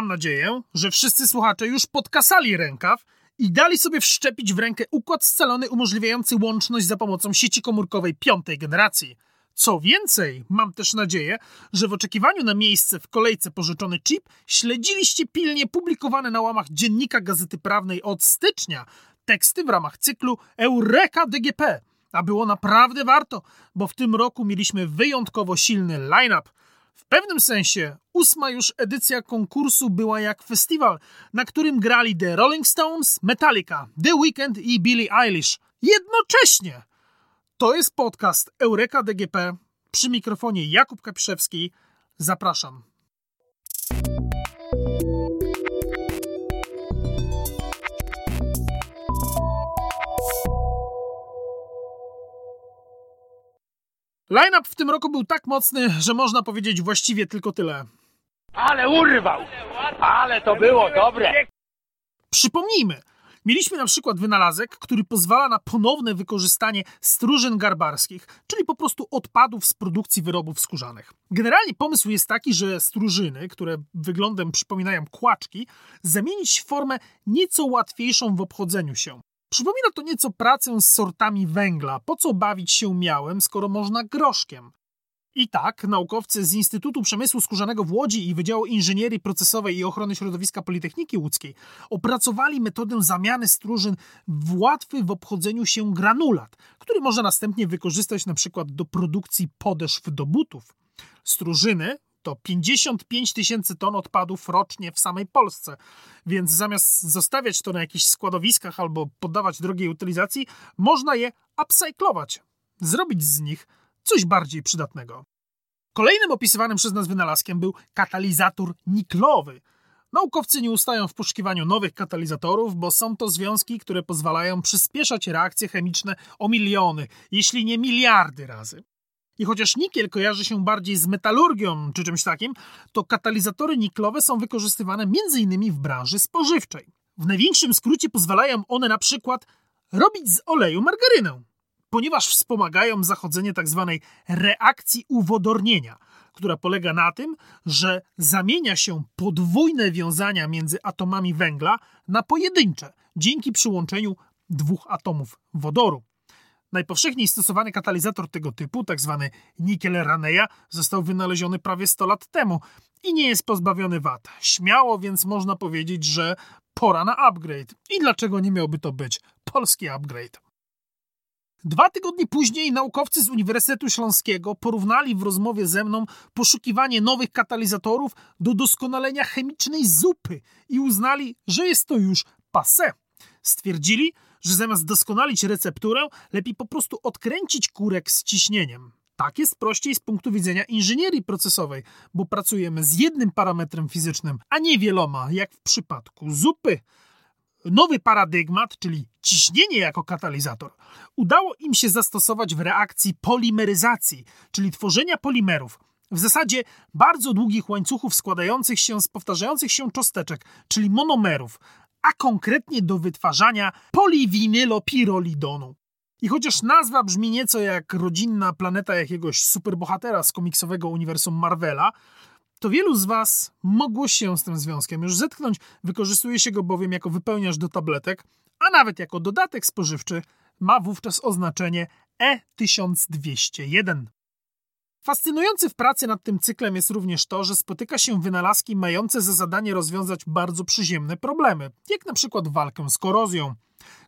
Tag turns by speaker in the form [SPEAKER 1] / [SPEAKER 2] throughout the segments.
[SPEAKER 1] Mam nadzieję, że wszyscy słuchacze już podkasali rękaw i dali sobie wszczepić w rękę układ scalony umożliwiający łączność za pomocą sieci komórkowej piątej generacji. Co więcej, mam też nadzieję, że w oczekiwaniu na miejsce w kolejce pożyczony chip śledziliście pilnie publikowane na łamach dziennika Gazety Prawnej od stycznia teksty w ramach cyklu Eureka DGP. A było naprawdę warto, bo w tym roku mieliśmy wyjątkowo silny line-up. W pewnym sensie ósma już edycja konkursu była jak festiwal, na którym grali The Rolling Stones, Metallica, The Weeknd i Billie Eilish. Jednocześnie! To jest podcast Eureka DGP. Przy mikrofonie Jakub Kapiszewski. Zapraszam. Line-up w tym roku był tak mocny, że można powiedzieć właściwie tylko tyle.
[SPEAKER 2] Ale urwał! Ale to było dobre!
[SPEAKER 1] Przypomnijmy, mieliśmy na przykład wynalazek, który pozwala na ponowne wykorzystanie stróżyn garbarskich, czyli po prostu odpadów z produkcji wyrobów skórzanych. Generalnie pomysł jest taki, że stróżyny, które wyglądem przypominają kłaczki, zamienić w formę nieco łatwiejszą w obchodzeniu się. Przypomina to nieco pracę z sortami węgla. Po co bawić się miałem, skoro można groszkiem? I tak, naukowcy z Instytutu Przemysłu Skórzanego w Łodzi i Wydziału Inżynierii Procesowej i Ochrony Środowiska Politechniki Łódzkiej opracowali metodę zamiany stróżyn w łatwy w obchodzeniu się granulat, który można następnie wykorzystać na przykład do produkcji podeszw do butów. Stróżyny to 55 tysięcy ton odpadów rocznie w samej Polsce. Więc zamiast zostawiać to na jakichś składowiskach albo poddawać drogiej utylizacji, można je upcyclować, zrobić z nich coś bardziej przydatnego. Kolejnym opisywanym przez nas wynalazkiem był katalizator niklowy. Naukowcy nie ustają w poszukiwaniu nowych katalizatorów, bo są to związki, które pozwalają przyspieszać reakcje chemiczne o miliony, jeśli nie miliardy razy. I chociaż nikiel kojarzy się bardziej z metalurgią czy czymś takim, to katalizatory niklowe są wykorzystywane m.in. w branży spożywczej. W największym skrócie pozwalają one na przykład robić z oleju margarynę, ponieważ wspomagają zachodzenie tzw. Tak reakcji uwodornienia, która polega na tym, że zamienia się podwójne wiązania między atomami węgla na pojedyncze dzięki przyłączeniu dwóch atomów wodoru. Najpowszechniej stosowany katalizator tego typu, tzw. Tak nikiel Raneya, został wynaleziony prawie 100 lat temu i nie jest pozbawiony wad. Śmiało więc można powiedzieć, że pora na upgrade. I dlaczego nie miałby to być polski upgrade? Dwa tygodnie później naukowcy z Uniwersytetu Śląskiego porównali w rozmowie ze mną poszukiwanie nowych katalizatorów do doskonalenia chemicznej zupy i uznali, że jest to już passé. Stwierdzili, że zamiast doskonalić recepturę, lepiej po prostu odkręcić kurek z ciśnieniem. Tak jest prościej z punktu widzenia inżynierii procesowej, bo pracujemy z jednym parametrem fizycznym, a nie wieloma, jak w przypadku zupy. Nowy paradygmat, czyli ciśnienie jako katalizator, udało im się zastosować w reakcji polimeryzacji, czyli tworzenia polimerów. W zasadzie bardzo długich łańcuchów składających się z powtarzających się cząsteczek, czyli monomerów, a konkretnie do wytwarzania poliwinylopirolidonu. I chociaż nazwa brzmi nieco jak rodzinna planeta jakiegoś superbohatera z komiksowego uniwersum Marvela, to wielu z Was mogło się z tym związkiem już zetknąć. Wykorzystuje się go bowiem jako wypełniacz do tabletek, a nawet jako dodatek spożywczy ma wówczas oznaczenie E1201. Fascynujące w pracy nad tym cyklem jest również to, że spotyka się wynalazki mające za zadanie rozwiązać bardzo przyziemne problemy, jak na przykład walkę z korozją.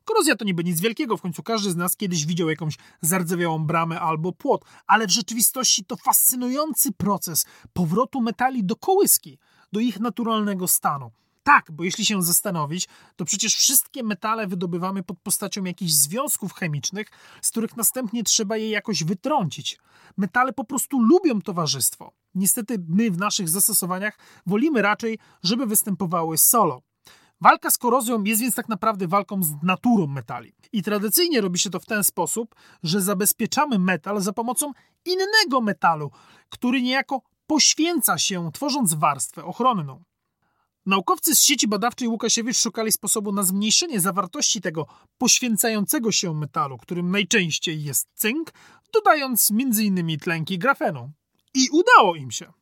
[SPEAKER 1] Korozja to niby nic wielkiego, w końcu każdy z nas kiedyś widział jakąś zardzewiałą bramę albo płot, ale w rzeczywistości to fascynujący proces powrotu metali do kołyski, do ich naturalnego stanu. Tak, bo jeśli się zastanowić, to przecież wszystkie metale wydobywamy pod postacią jakichś związków chemicznych, z których następnie trzeba je jakoś wytrącić. Metale po prostu lubią towarzystwo. Niestety my w naszych zastosowaniach wolimy raczej, żeby występowały solo. Walka z korozją jest więc tak naprawdę walką z naturą metali. I tradycyjnie robi się to w ten sposób, że zabezpieczamy metal za pomocą innego metalu, który niejako poświęca się, tworząc warstwę ochronną. Naukowcy z sieci badawczej Łukasiewicz szukali sposobu na zmniejszenie zawartości tego poświęcającego się metalu, którym najczęściej jest cynk, dodając m.in. tlenki grafenu. I udało im się.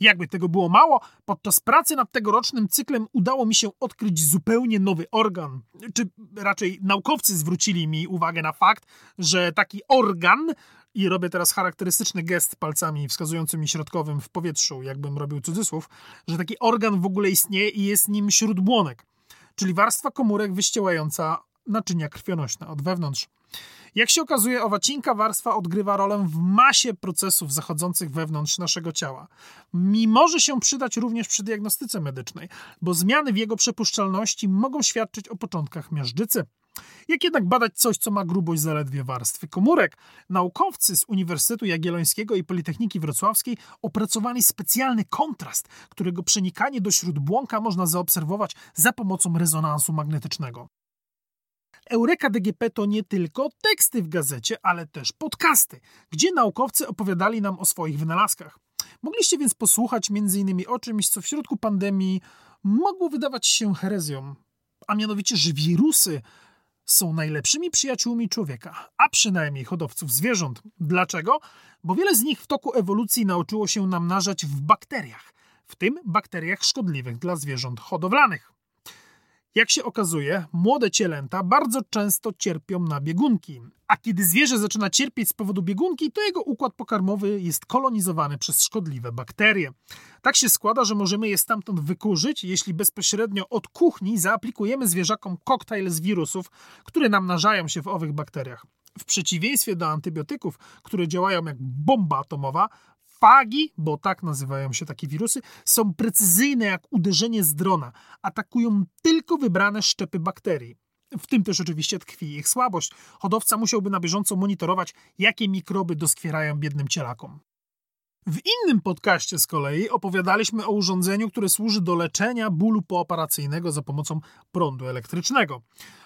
[SPEAKER 1] Jakby tego było mało, podczas pracy nad tegorocznym cyklem udało mi się odkryć zupełnie nowy organ. Czy raczej naukowcy zwrócili mi uwagę na fakt, że taki organ, i robię teraz charakterystyczny gest palcami wskazującym i środkowym w powietrzu, jakbym robił cudzysłów, że taki organ w ogóle istnieje i jest nim śródbłonek, czyli warstwa komórek wyściełająca naczynia krwionośne od wewnątrz. Jak się okazuje, owa cienka warstwa odgrywa rolę w masie procesów zachodzących wewnątrz naszego ciała. I może się przydać również przy diagnostyce medycznej, bo zmiany w jego przepuszczalności mogą świadczyć o początkach miażdżycy. Jak jednak badać coś, co ma grubość zaledwie warstwy komórek? Naukowcy z Uniwersytetu Jagiellońskiego i Politechniki Wrocławskiej opracowali specjalny kontrast, którego przenikanie do śródbłąka można zaobserwować za pomocą rezonansu magnetycznego. Eureka DGP to nie tylko teksty w gazecie, ale też podcasty, gdzie naukowcy opowiadali nam o swoich wynalazkach. Mogliście więc posłuchać m.in. o czymś, co w środku pandemii mogło wydawać się herezją, a mianowicie, że wirusy są najlepszymi przyjaciółmi człowieka, a przynajmniej hodowców zwierząt. Dlaczego? Bo wiele z nich w toku ewolucji nauczyło się namnażać w bakteriach, w tym bakteriach szkodliwych dla zwierząt hodowlanych. Jak się okazuje, młode cielęta bardzo często cierpią na biegunki, a kiedy zwierzę zaczyna cierpieć z powodu biegunki, to jego układ pokarmowy jest kolonizowany przez szkodliwe bakterie. Tak się składa, że możemy je stamtąd wykurzyć, jeśli bezpośrednio od kuchni zaaplikujemy zwierzakom koktajl z wirusów, które namnażają się w owych bakteriach. W przeciwieństwie do antybiotyków, które działają jak bomba atomowa, Fagi, bo tak nazywają się takie wirusy, są precyzyjne jak uderzenie z drona. Atakują tylko wybrane szczepy bakterii. W tym też oczywiście tkwi ich słabość. Hodowca musiałby na bieżąco monitorować, jakie mikroby doskwierają biednym cielakom. W innym podcaście z kolei opowiadaliśmy o urządzeniu, które służy do leczenia bólu pooperacyjnego za pomocą prądu elektrycznego.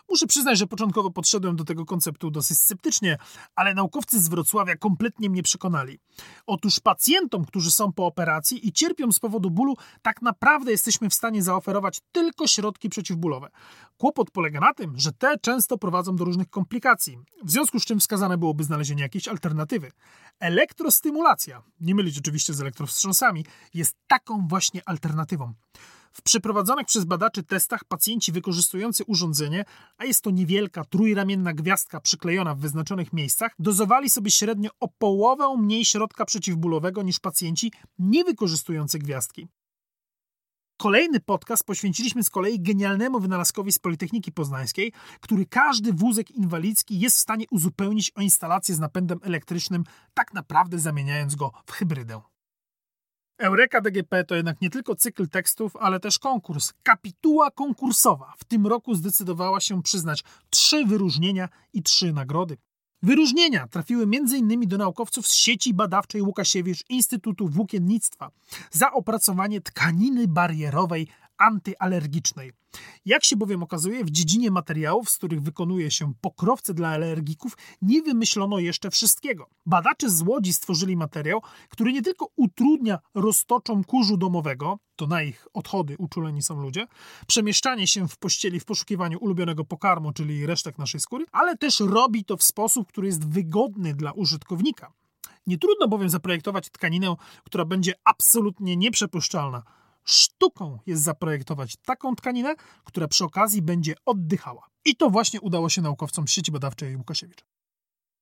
[SPEAKER 1] Muszę przyznać, że początkowo podszedłem do tego konceptu dosyć sceptycznie, ale naukowcy z Wrocławia kompletnie mnie przekonali. Otóż pacjentom, którzy są po operacji i cierpią z powodu bólu, tak naprawdę jesteśmy w stanie zaoferować tylko środki przeciwbólowe. Kłopot polega na tym, że te często prowadzą do różnych komplikacji, w związku z czym wskazane byłoby znalezienie jakiejś alternatywy. Elektrostymulacja, nie mylić oczywiście z elektrowstrząsami, jest taką właśnie alternatywą. W przeprowadzonych przez badaczy testach pacjenci wykorzystujący urządzenie, a jest to niewielka trójramienna gwiazdka przyklejona w wyznaczonych miejscach, dozowali sobie średnio o połowę mniej środka przeciwbólowego niż pacjenci nie wykorzystujący gwiazdki. Kolejny podcast poświęciliśmy z kolei genialnemu wynalazkowi z Politechniki Poznańskiej, który każdy wózek inwalidzki jest w stanie uzupełnić o instalację z napędem elektrycznym, tak naprawdę zamieniając go w hybrydę. Eureka DGP to jednak nie tylko cykl tekstów, ale też konkurs. Kapituła konkursowa w tym roku zdecydowała się przyznać trzy wyróżnienia i trzy nagrody. Wyróżnienia trafiły m.in. do naukowców z sieci badawczej Łukasiewicz Instytutu Włókiennictwa za opracowanie tkaniny barierowej antyalergicznej. Jak się bowiem okazuje, w dziedzinie materiałów, z których wykonuje się pokrowce dla alergików, nie wymyślono jeszcze wszystkiego. Badacze z Łodzi stworzyli materiał, który nie tylko utrudnia roztoczom kurzu domowego, to na ich odchody uczuleni są ludzie, przemieszczanie się w pościeli w poszukiwaniu ulubionego pokarmu, czyli resztek naszej skóry, ale też robi to w sposób, który jest wygodny dla użytkownika. Nie trudno bowiem zaprojektować tkaninę, która będzie absolutnie nieprzepuszczalna, Sztuką jest zaprojektować taką tkaninę, która przy okazji będzie oddychała. I to właśnie udało się naukowcom sieci badawczej Łukasiewicz.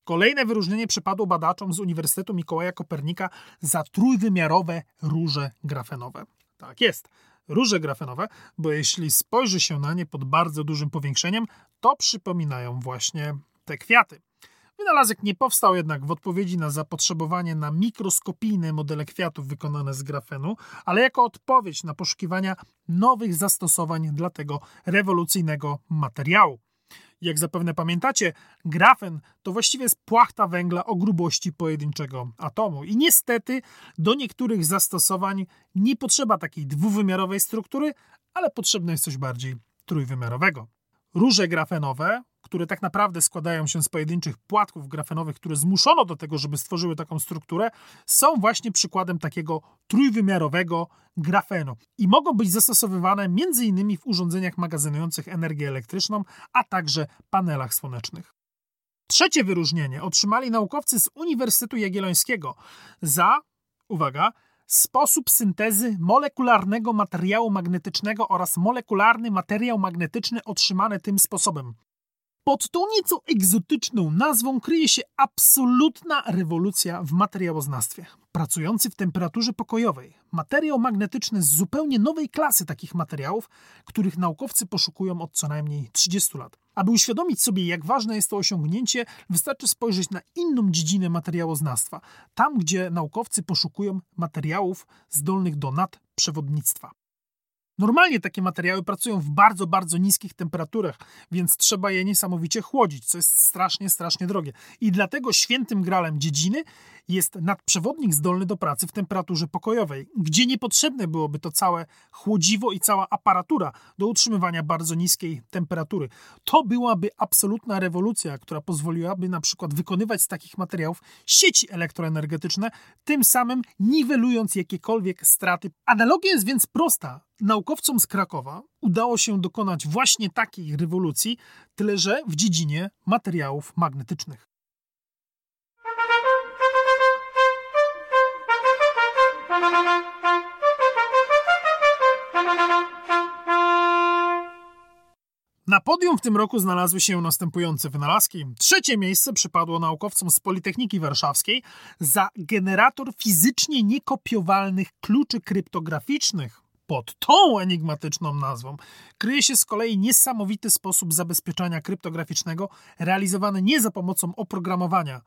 [SPEAKER 1] Kolejne wyróżnienie przypadło badaczom z Uniwersytetu Mikołaja Kopernika za trójwymiarowe róże grafenowe. Tak jest, róże grafenowe, bo jeśli spojrzy się na nie pod bardzo dużym powiększeniem, to przypominają właśnie te kwiaty. Wynalazek nie powstał jednak w odpowiedzi na zapotrzebowanie na mikroskopijne modele kwiatów wykonane z grafenu, ale jako odpowiedź na poszukiwania nowych zastosowań dla tego rewolucyjnego materiału. Jak zapewne pamiętacie, grafen to właściwie jest płachta węgla o grubości pojedynczego atomu. I niestety do niektórych zastosowań nie potrzeba takiej dwuwymiarowej struktury, ale potrzebne jest coś bardziej trójwymiarowego. Róże grafenowe które tak naprawdę składają się z pojedynczych płatków grafenowych, które zmuszono do tego, żeby stworzyły taką strukturę, są właśnie przykładem takiego trójwymiarowego grafenu i mogą być zastosowywane m.in. w urządzeniach magazynujących energię elektryczną, a także panelach słonecznych. Trzecie wyróżnienie otrzymali naukowcy z Uniwersytetu Jagiellońskiego za, uwaga, sposób syntezy molekularnego materiału magnetycznego oraz molekularny materiał magnetyczny otrzymany tym sposobem. Pod tą nieco egzotyczną nazwą kryje się absolutna rewolucja w materiałoznawstwie. Pracujący w temperaturze pokojowej, materiał magnetyczny z zupełnie nowej klasy takich materiałów, których naukowcy poszukują od co najmniej 30 lat. Aby uświadomić sobie, jak ważne jest to osiągnięcie, wystarczy spojrzeć na inną dziedzinę materiałoznawstwa, tam gdzie naukowcy poszukują materiałów zdolnych do nadprzewodnictwa. Normalnie takie materiały pracują w bardzo, bardzo niskich temperaturach, więc trzeba je niesamowicie chłodzić, co jest strasznie, strasznie drogie. I dlatego świętym gralem dziedziny jest nadprzewodnik zdolny do pracy w temperaturze pokojowej, gdzie niepotrzebne byłoby to całe chłodziwo i cała aparatura do utrzymywania bardzo niskiej temperatury. To byłaby absolutna rewolucja, która pozwoliłaby na przykład wykonywać z takich materiałów sieci elektroenergetyczne, tym samym niwelując jakiekolwiek straty. Analogia jest więc prosta. Naukowcom z Krakowa udało się dokonać właśnie takiej rewolucji, tyle że w dziedzinie materiałów magnetycznych. Na podium w tym roku znalazły się następujące wynalazki. Trzecie miejsce przypadło naukowcom z Politechniki Warszawskiej za generator fizycznie niekopiowalnych kluczy kryptograficznych. Pod tą enigmatyczną nazwą kryje się z kolei niesamowity sposób zabezpieczania kryptograficznego realizowany nie za pomocą oprogramowania,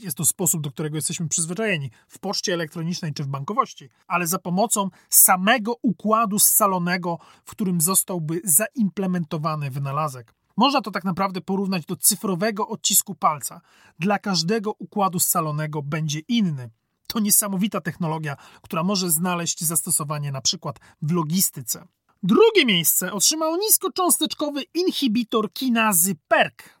[SPEAKER 1] jest to sposób, do którego jesteśmy przyzwyczajeni w poczcie elektronicznej czy w bankowości, ale za pomocą samego układu scalonego, w którym zostałby zaimplementowany wynalazek. Można to tak naprawdę porównać do cyfrowego odcisku palca. Dla każdego układu scalonego będzie inny. To niesamowita technologia, która może znaleźć zastosowanie na przykład w logistyce. Drugie miejsce otrzymał niskocząsteczkowy inhibitor kinazy PERK,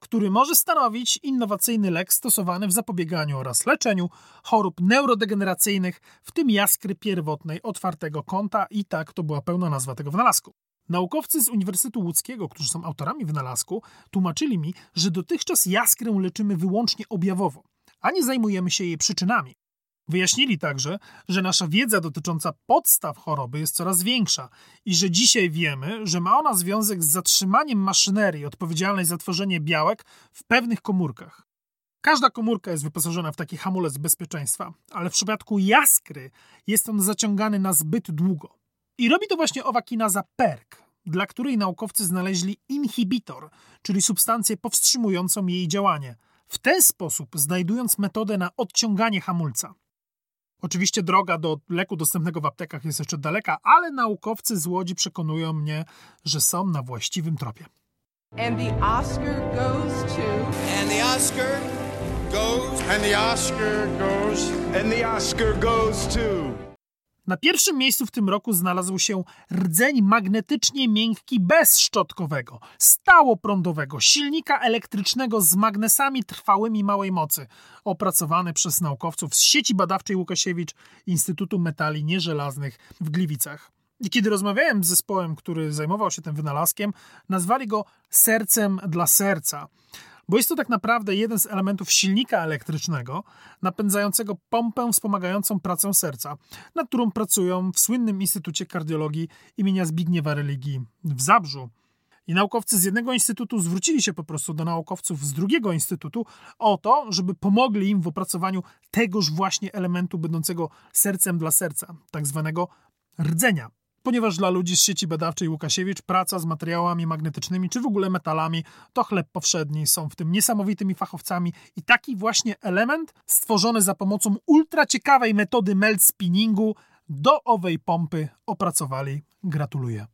[SPEAKER 1] który może stanowić innowacyjny lek stosowany w zapobieganiu oraz leczeniu chorób neurodegeneracyjnych, w tym jaskry pierwotnej otwartego kąta i tak to była pełna nazwa tego wynalazku. Naukowcy z Uniwersytetu Łódzkiego, którzy są autorami wynalazku, tłumaczyli mi, że dotychczas jaskrę leczymy wyłącznie objawowo, a nie zajmujemy się jej przyczynami. Wyjaśnili także, że nasza wiedza dotycząca podstaw choroby jest coraz większa i że dzisiaj wiemy, że ma ona związek z zatrzymaniem maszynerii odpowiedzialnej za tworzenie białek w pewnych komórkach. Każda komórka jest wyposażona w taki hamulec bezpieczeństwa, ale w przypadku jaskry jest on zaciągany na zbyt długo. I robi to właśnie owa kinaza PERK, dla której naukowcy znaleźli inhibitor, czyli substancję powstrzymującą jej działanie. W ten sposób znajdując metodę na odciąganie hamulca. Oczywiście droga do leku dostępnego w aptekach jest jeszcze daleka, ale naukowcy z Łodzi przekonują mnie, że są na właściwym tropie. And the Oscar goes to... And the Oscar goes... And the Oscar goes... And the Oscar goes to... Na pierwszym miejscu w tym roku znalazł się rdzeń magnetycznie miękki bezszczotkowego, stałoprądowego, silnika elektrycznego z magnesami trwałymi małej mocy, opracowany przez naukowców z sieci badawczej Łukasiewicz Instytutu Metali Nieżelaznych w Gliwicach. I kiedy rozmawiałem z zespołem, który zajmował się tym wynalazkiem, nazwali go sercem dla serca bo jest to tak naprawdę jeden z elementów silnika elektrycznego napędzającego pompę wspomagającą pracę serca, nad którą pracują w słynnym Instytucie Kardiologii imienia Zbigniewa Religii w Zabrzu. I naukowcy z jednego instytutu zwrócili się po prostu do naukowców z drugiego instytutu o to, żeby pomogli im w opracowaniu tegoż właśnie elementu będącego sercem dla serca, tak zwanego rdzenia ponieważ dla ludzi z sieci badawczej Łukasiewicz praca z materiałami magnetycznymi czy w ogóle metalami to chleb powszedni, są w tym niesamowitymi fachowcami i taki właśnie element stworzony za pomocą ultra ciekawej metody melt spinningu do owej pompy opracowali. Gratuluję.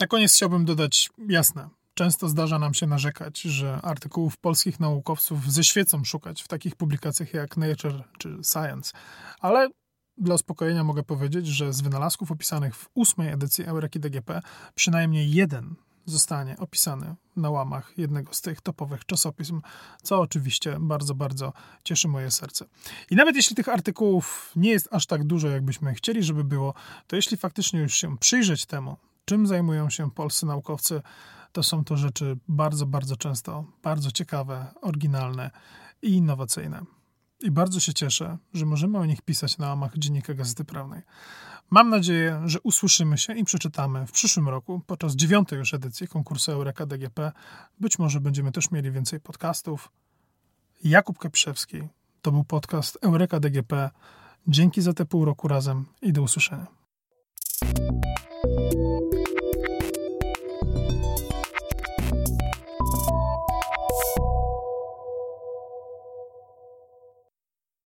[SPEAKER 1] Na koniec chciałbym dodać jasne. Często zdarza nam się narzekać, że artykułów polskich naukowców ze świecą szukać w takich publikacjach jak Nature czy Science, ale dla uspokojenia mogę powiedzieć, że z wynalazków opisanych w ósmej edycji Eureki DGP przynajmniej jeden zostanie opisany na łamach jednego z tych topowych czasopism, co oczywiście bardzo, bardzo cieszy moje serce. I nawet jeśli tych artykułów nie jest aż tak dużo, jakbyśmy chcieli, żeby było, to jeśli faktycznie już się przyjrzeć temu, czym zajmują się polscy naukowcy, to są to rzeczy bardzo, bardzo często bardzo ciekawe, oryginalne i innowacyjne. I bardzo się cieszę, że możemy o nich pisać na łamach Dziennika Gazety Prawnej. Mam nadzieję, że usłyszymy się i przeczytamy w przyszłym roku podczas dziewiątej już edycji konkursu Eureka DGP. Być może będziemy też mieli więcej podcastów. Jakub Kapiszewski. To był podcast Eureka DGP. Dzięki za te pół roku razem i do usłyszenia.